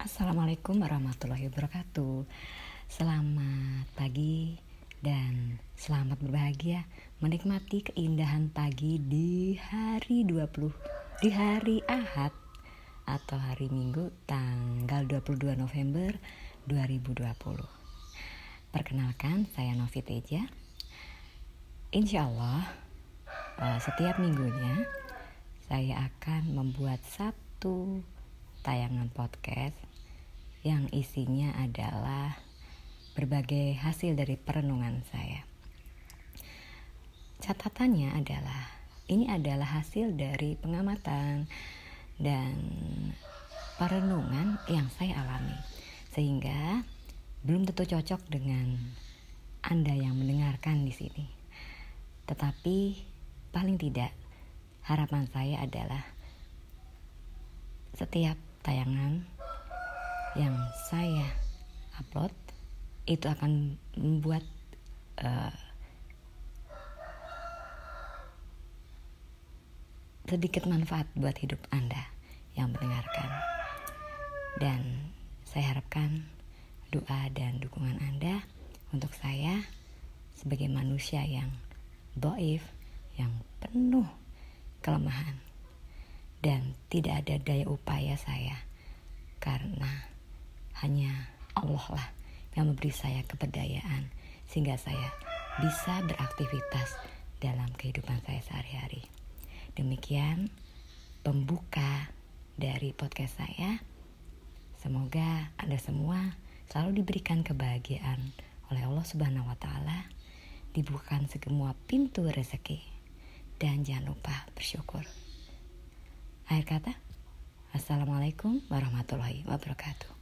Assalamualaikum warahmatullahi wabarakatuh. Selamat pagi dan selamat berbahagia Menikmati keindahan pagi di hari 20 Di hari Ahad atau hari Minggu tanggal 22 November 2020 Perkenalkan saya Novi Teja Insya Allah eh, setiap minggunya saya akan membuat satu tayangan podcast yang isinya adalah berbagai hasil dari perenungan saya. Catatannya adalah ini adalah hasil dari pengamatan dan perenungan yang saya alami sehingga belum tentu cocok dengan Anda yang mendengarkan di sini. Tetapi paling tidak harapan saya adalah setiap tayangan yang saya upload itu akan membuat uh, sedikit manfaat buat hidup Anda yang mendengarkan. Dan saya harapkan doa dan dukungan Anda untuk saya sebagai manusia yang doif, yang penuh kelemahan dan tidak ada daya upaya saya karena hanya Allah lah yang memberi saya keberdayaan sehingga saya bisa beraktivitas dalam kehidupan saya sehari-hari. Demikian pembuka dari podcast saya. Semoga Anda semua selalu diberikan kebahagiaan oleh Allah Subhanahu wa taala, dibukakan semua pintu rezeki dan jangan lupa bersyukur. Akhir kata, Assalamualaikum warahmatullahi wabarakatuh.